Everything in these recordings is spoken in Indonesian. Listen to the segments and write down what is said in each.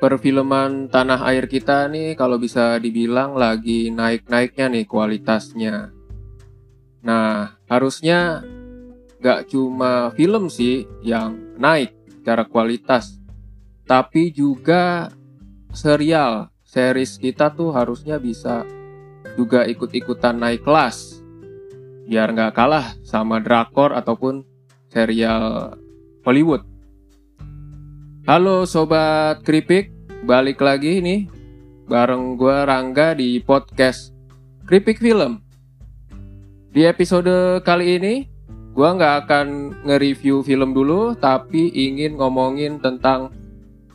perfilman tanah air kita nih kalau bisa dibilang lagi naik-naiknya nih kualitasnya. Nah, harusnya gak cuma film sih yang naik secara kualitas, tapi juga serial, series kita tuh harusnya bisa juga ikut-ikutan naik kelas. Biar nggak kalah sama drakor ataupun serial Hollywood. Halo sobat keripik, balik lagi nih bareng gue Rangga di podcast Keripik Film. Di episode kali ini, gue nggak akan nge-review film dulu, tapi ingin ngomongin tentang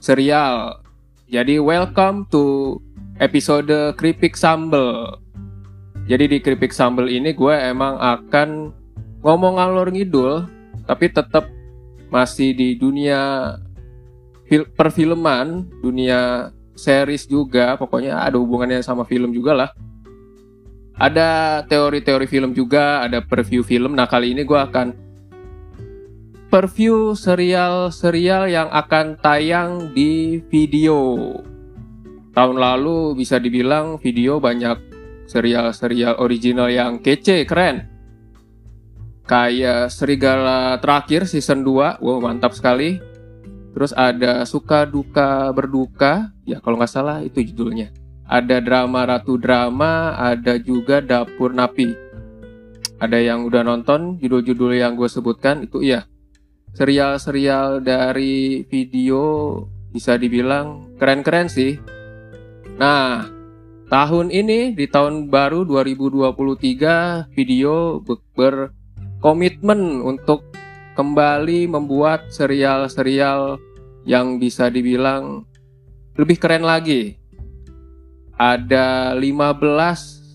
serial. Jadi welcome to episode Keripik Sambel. Jadi di Keripik Sambel ini gue emang akan ngomong ngalor ngidul, tapi tetap masih di dunia perfilman, dunia series juga, pokoknya ada hubungannya sama film juga lah. Ada teori-teori film juga, ada preview film. Nah kali ini gue akan preview serial-serial yang akan tayang di video. Tahun lalu bisa dibilang video banyak serial-serial original yang kece, keren. Kayak Serigala Terakhir season 2, wow mantap sekali Terus ada suka duka berduka, ya kalau nggak salah itu judulnya. Ada drama ratu drama, ada juga dapur napi. Ada yang udah nonton judul-judul yang gue sebutkan itu iya. Serial-serial dari video bisa dibilang keren-keren sih. Nah, tahun ini di tahun baru 2023 video berkomitmen untuk kembali membuat serial-serial yang bisa dibilang lebih keren lagi. Ada 15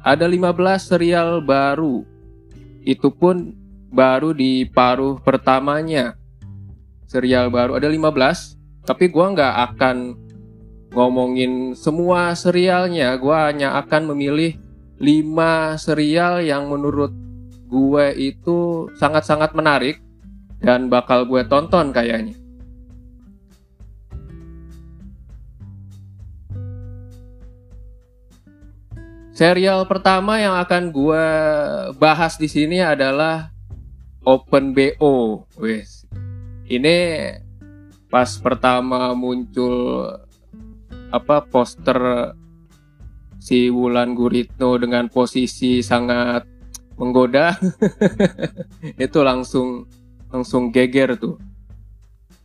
ada 15 serial baru. Itu pun baru di paruh pertamanya. Serial baru ada 15, tapi gua nggak akan ngomongin semua serialnya. Gua hanya akan memilih 5 serial yang menurut gue itu sangat-sangat menarik dan bakal gue tonton kayaknya. Serial pertama yang akan gue bahas di sini adalah Open BO. Wes. Ini pas pertama muncul apa poster si Wulan Guritno dengan posisi sangat menggoda. Itu langsung langsung geger tuh.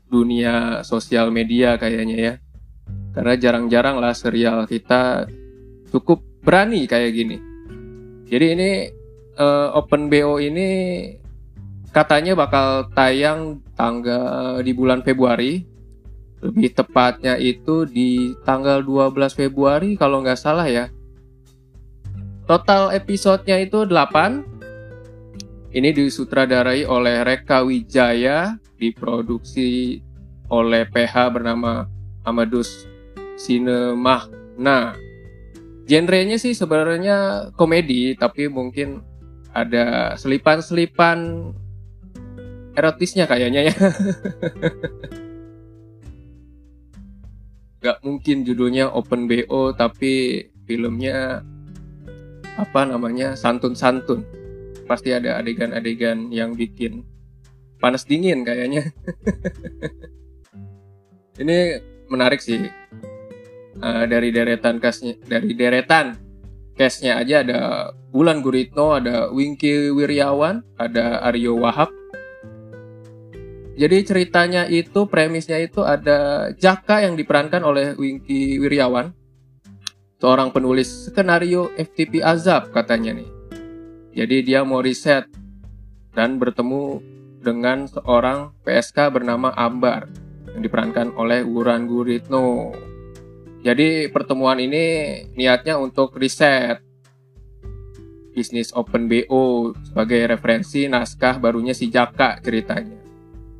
Dunia sosial media kayaknya ya. Karena jarang-jarang lah serial kita cukup berani kayak gini. Jadi ini uh, Open BO ini katanya bakal tayang tanggal di bulan Februari. Lebih tepatnya itu di tanggal 12 Februari kalau nggak salah ya Total episodenya itu 8. Ini disutradarai oleh Reka Wijaya, diproduksi oleh PH bernama Amadus Cinema. Nah, genrenya sih sebenarnya komedi, tapi mungkin ada selipan-selipan erotisnya kayaknya ya. Gak mungkin judulnya Open BO, tapi filmnya apa namanya santun-santun. Pasti ada adegan-adegan yang bikin panas dingin kayaknya. Ini menarik sih. Uh, dari deretan kasnya dari deretan case-nya aja ada Bulan Guritno, ada Wingky Wiryawan, ada Aryo Wahab. Jadi ceritanya itu, premisnya itu ada Jaka yang diperankan oleh Wingky Wiryawan seorang penulis skenario FTP Azab katanya nih. Jadi dia mau riset dan bertemu dengan seorang PSK bernama Ambar yang diperankan oleh Wuran Guritno. Jadi pertemuan ini niatnya untuk riset bisnis Open BO sebagai referensi naskah barunya si Jaka ceritanya.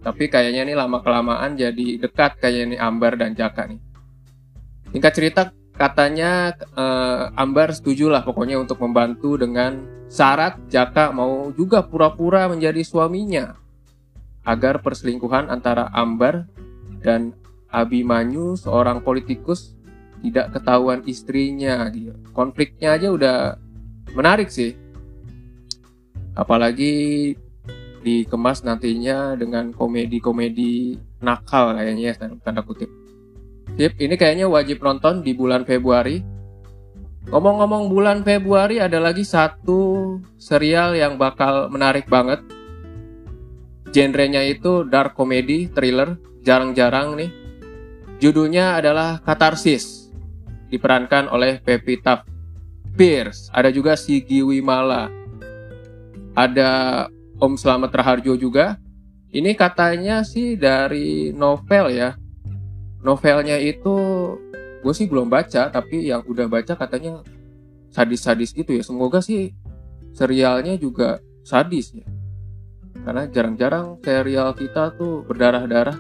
Tapi kayaknya ini lama kelamaan jadi dekat kayaknya nih Ambar dan Jaka nih. Singkat cerita katanya uh, Ambar setuju lah pokoknya untuk membantu dengan syarat Jaka mau juga pura-pura menjadi suaminya agar perselingkuhan antara Ambar dan Abimanyu seorang politikus tidak ketahuan istrinya. Konfliknya aja udah menarik sih. Apalagi dikemas nantinya dengan komedi-komedi nakal kayaknya ya, tanda kutip. Tip, ini kayaknya wajib nonton di bulan Februari. Ngomong-ngomong bulan Februari ada lagi satu serial yang bakal menarik banget. Genrenya itu dark comedy, thriller, jarang-jarang nih. Judulnya adalah Katarsis. Diperankan oleh Pevita Pierce. Ada juga Sigi Wimala. Ada Om Slamet Raharjo juga. Ini katanya sih dari novel ya novelnya itu gue sih belum baca tapi yang udah baca katanya sadis-sadis gitu ya. Semoga sih serialnya juga sadis ya. Karena jarang-jarang serial kita tuh berdarah-darah.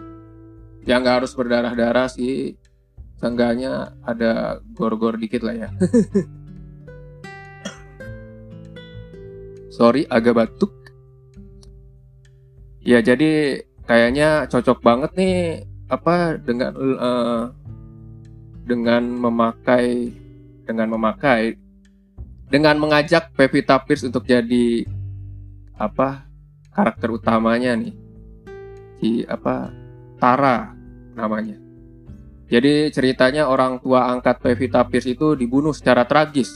Yang nggak harus berdarah-darah sih. Seenggaknya ada gor-gor dikit lah ya. Sorry agak batuk. Ya jadi kayaknya cocok banget nih apa dengan uh, dengan memakai dengan memakai dengan mengajak Pevita Pierce untuk jadi apa karakter utamanya nih si apa Tara namanya. Jadi ceritanya orang tua angkat Pevita Pierce itu dibunuh secara tragis.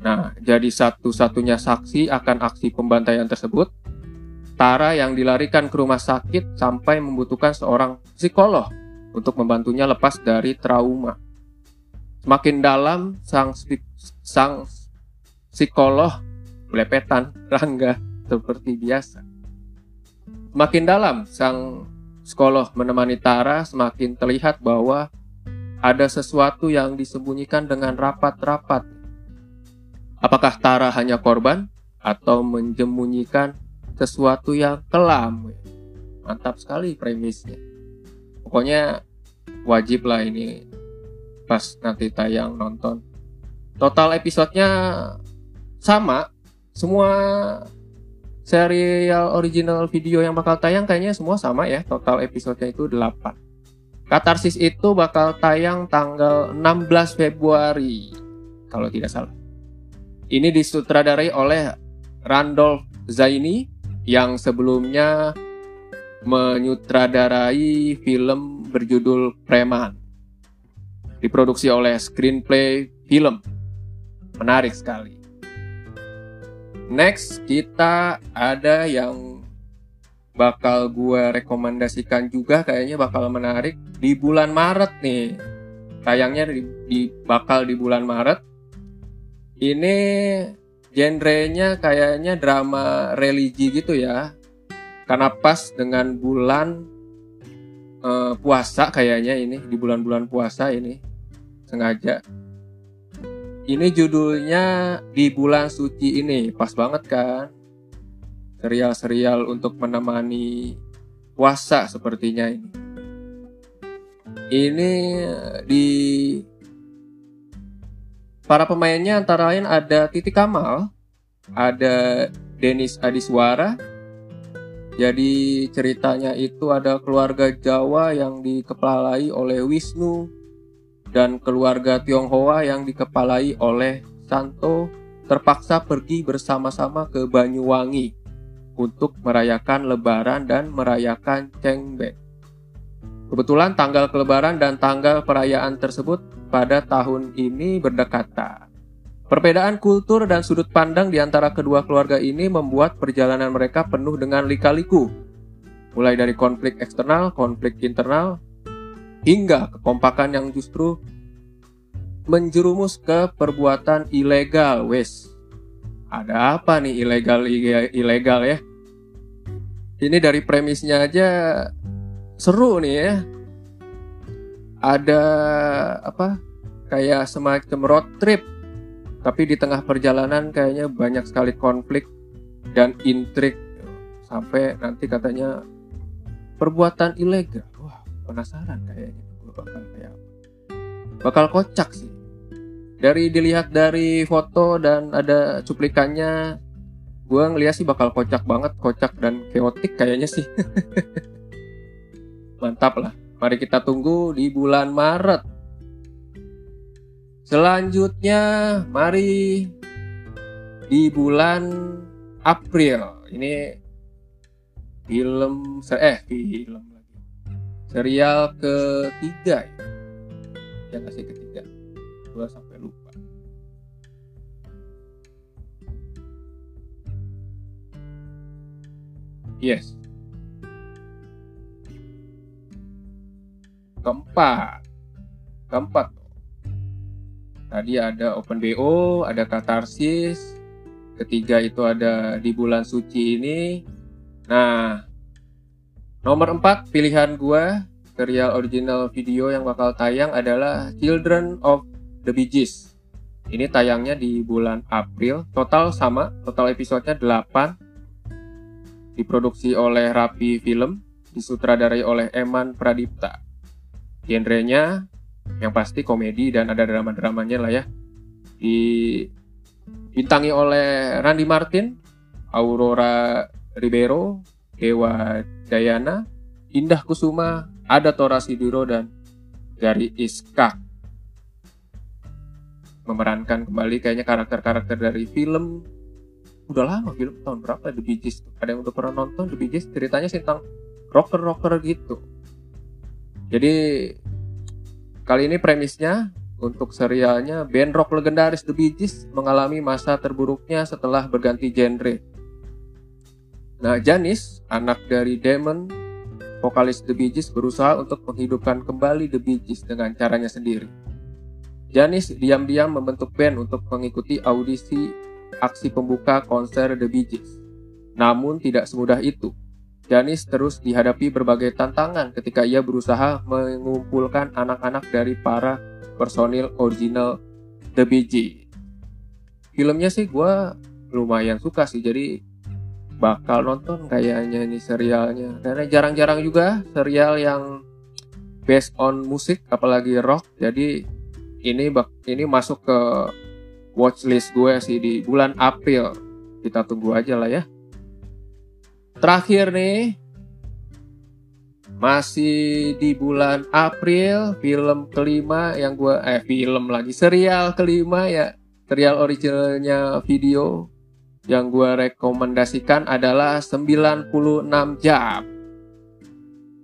Nah, jadi satu-satunya saksi akan aksi pembantaian tersebut Tara yang dilarikan ke rumah sakit sampai membutuhkan seorang psikolog untuk membantunya lepas dari trauma. Semakin dalam, sang, sang psikolog belepetan Rangga seperti biasa. Semakin dalam, sang psikolog menemani Tara semakin terlihat bahwa ada sesuatu yang disembunyikan dengan rapat-rapat. Apakah Tara hanya korban atau menjemunyikan sesuatu yang kelam. Mantap sekali premisnya. Pokoknya wajib lah ini pas nanti tayang nonton. Total episodenya sama, semua serial original video yang bakal tayang kayaknya semua sama ya. Total episodenya itu 8. Katarsis itu bakal tayang tanggal 16 Februari kalau tidak salah. Ini disutradarai oleh Randolph Zaini yang sebelumnya menyutradarai film berjudul Preman. Diproduksi oleh Screenplay Film. Menarik sekali. Next, kita ada yang bakal gue rekomendasikan juga kayaknya bakal menarik di bulan Maret nih. Tayangnya di, di bakal di bulan Maret. Ini genrenya kayaknya drama religi gitu ya. Karena pas dengan bulan uh, puasa kayaknya ini di bulan-bulan puasa ini sengaja. Ini judulnya di bulan suci ini pas banget kan. Serial-serial untuk menemani puasa sepertinya ini. Ini di Para pemainnya antara lain ada Titi Kamal, ada Denis Adiswara. Jadi ceritanya itu ada keluarga Jawa yang dikepalai oleh Wisnu dan keluarga Tionghoa yang dikepalai oleh Santo terpaksa pergi bersama-sama ke Banyuwangi untuk merayakan lebaran dan merayakan Cengbek. Kebetulan tanggal kelebaran dan tanggal perayaan tersebut pada tahun ini berdekatan. Perbedaan kultur dan sudut pandang di antara kedua keluarga ini membuat perjalanan mereka penuh dengan lika-liku. Mulai dari konflik eksternal, konflik internal, hingga kekompakan yang justru menjerumus ke perbuatan ilegal, wes. Ada apa nih ilegal ilegal ya? Ini dari premisnya aja seru nih ya ada apa kayak semacam road trip. Tapi di tengah perjalanan kayaknya banyak sekali konflik dan intrik. Sampai nanti katanya perbuatan ilegal. Wah penasaran kayaknya. Gue bakal kayak bakal kocak sih. Dari dilihat dari foto dan ada cuplikannya gue ngeliat sih bakal kocak banget kocak dan keotik kayaknya sih. Mantap lah Mari kita tunggu di bulan Maret. Selanjutnya, mari di bulan April. Ini film eh film lagi. Serial ketiga ya. Yang kasih ketiga. Gua sampai lupa. Yes. Keempat. Keempat. Tadi ada Open BO, ada Katarsis. Ketiga itu ada di bulan suci ini. Nah, nomor empat pilihan gua serial original video yang bakal tayang adalah Children of the Bee. Ini tayangnya di bulan April. Total sama, total episodenya 8 diproduksi oleh Rapi Film, disutradarai oleh Eman Pradipta. Genrenya yang pasti komedi dan ada drama-dramanya lah ya. Dibintangi oleh Randy Martin, Aurora Ribeiro, Dewa Dayana, Indah Kusuma, ada Tora Siduro dan Gary Iskak memerankan kembali kayaknya karakter-karakter dari film. Udah lama film tahun berapa? The Bee Gees. Ada yang udah pernah nonton The Bee ceritanya tentang rocker-rocker gitu jadi kali ini premisnya untuk serialnya band rock legendaris The Bee Gees mengalami masa terburuknya setelah berganti genre nah Janis anak dari Damon vokalis The Bee Gees berusaha untuk menghidupkan kembali The Bee Gees dengan caranya sendiri Janis diam-diam membentuk band untuk mengikuti audisi aksi pembuka konser The Bee Gees. Namun tidak semudah itu. Janis terus dihadapi berbagai tantangan ketika ia berusaha mengumpulkan anak-anak dari para personil original The Gees. Filmnya sih gue lumayan suka sih, jadi bakal nonton kayaknya ini serialnya. Karena jarang-jarang juga serial yang based on musik, apalagi rock. Jadi ini bak ini masuk ke watchlist gue sih di bulan April. Kita tunggu aja lah ya. Terakhir nih, masih di bulan April, film kelima yang gue, eh film lagi, serial kelima ya, serial originalnya video yang gue rekomendasikan adalah 96 jam.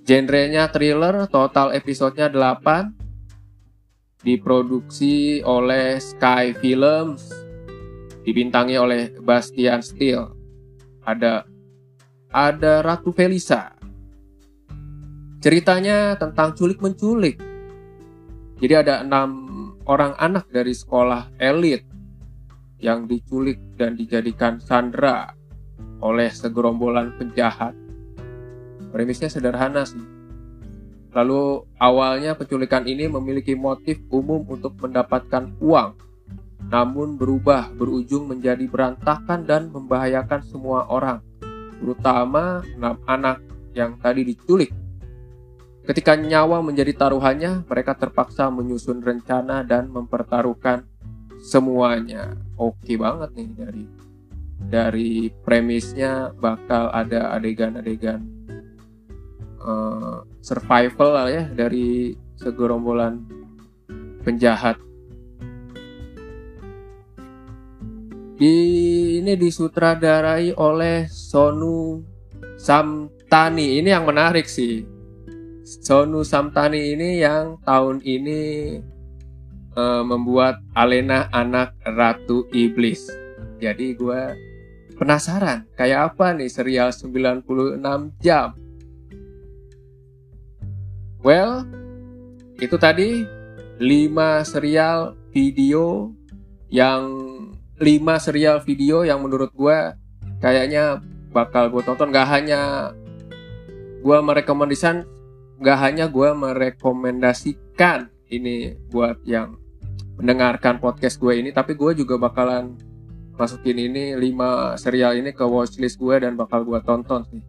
Genrenya thriller, total episodenya 8, diproduksi oleh Sky Films, dibintangi oleh Bastian Steele. Ada ada Ratu Felisa. Ceritanya tentang culik menculik. Jadi ada enam orang anak dari sekolah elit yang diculik dan dijadikan sandera oleh segerombolan penjahat. Premisnya sederhana sih Lalu awalnya penculikan ini memiliki motif umum untuk mendapatkan uang, namun berubah berujung menjadi berantakan dan membahayakan semua orang, terutama enam anak yang tadi diculik. Ketika nyawa menjadi taruhannya, mereka terpaksa menyusun rencana dan mempertaruhkan semuanya. Oke banget nih dari dari premisnya bakal ada adegan-adegan uh, survival lah ya dari segerombolan penjahat. Di, ini disutradarai oleh Sonu Samtani. Ini yang menarik sih. Sonu Samtani ini yang tahun ini uh, membuat Alena anak Ratu Iblis. Jadi gue penasaran kayak apa nih serial 96 jam Well, itu tadi 5 serial video yang 5 serial video yang menurut gue kayaknya bakal gue tonton gak hanya gue merekomendasikan gak hanya gue merekomendasikan ini buat yang mendengarkan podcast gue ini tapi gue juga bakalan masukin ini 5 serial ini ke watchlist gue dan bakal gue tonton sih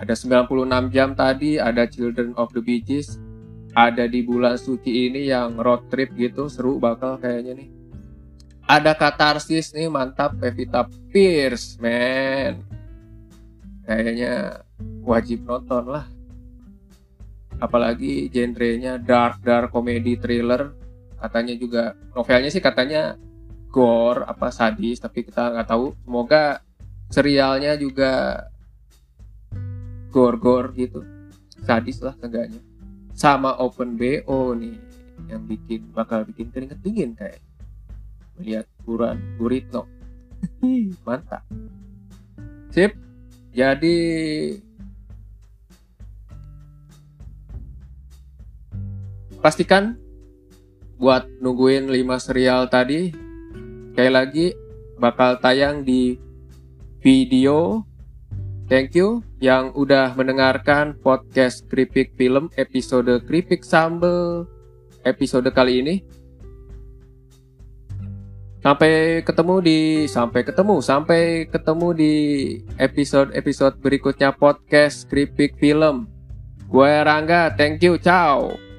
ada 96 jam tadi, ada Children of the Bee Gees, ada di bulan suci ini yang road trip gitu, seru bakal kayaknya nih. Ada katarsis nih, mantap Pevita Pierce, man. Kayaknya wajib nonton lah. apalagi genrenya dark dark comedy thriller. Katanya juga novelnya sih katanya gore apa sadis tapi kita nggak tahu. Semoga serialnya juga gore gore gitu. Sadis lah seenggaknya. Sama open bo nih yang bikin bakal bikin keringet dingin kayak melihat buran Guritno mantap. Sip. Jadi pastikan buat nungguin 5 serial tadi sekali lagi bakal tayang di video. Thank you yang udah mendengarkan podcast Kripik Film episode Kripik Sambel episode kali ini sampai ketemu di sampai ketemu sampai ketemu di episode-episode berikutnya podcast Kripik Film. Gue Rangga thank you ciao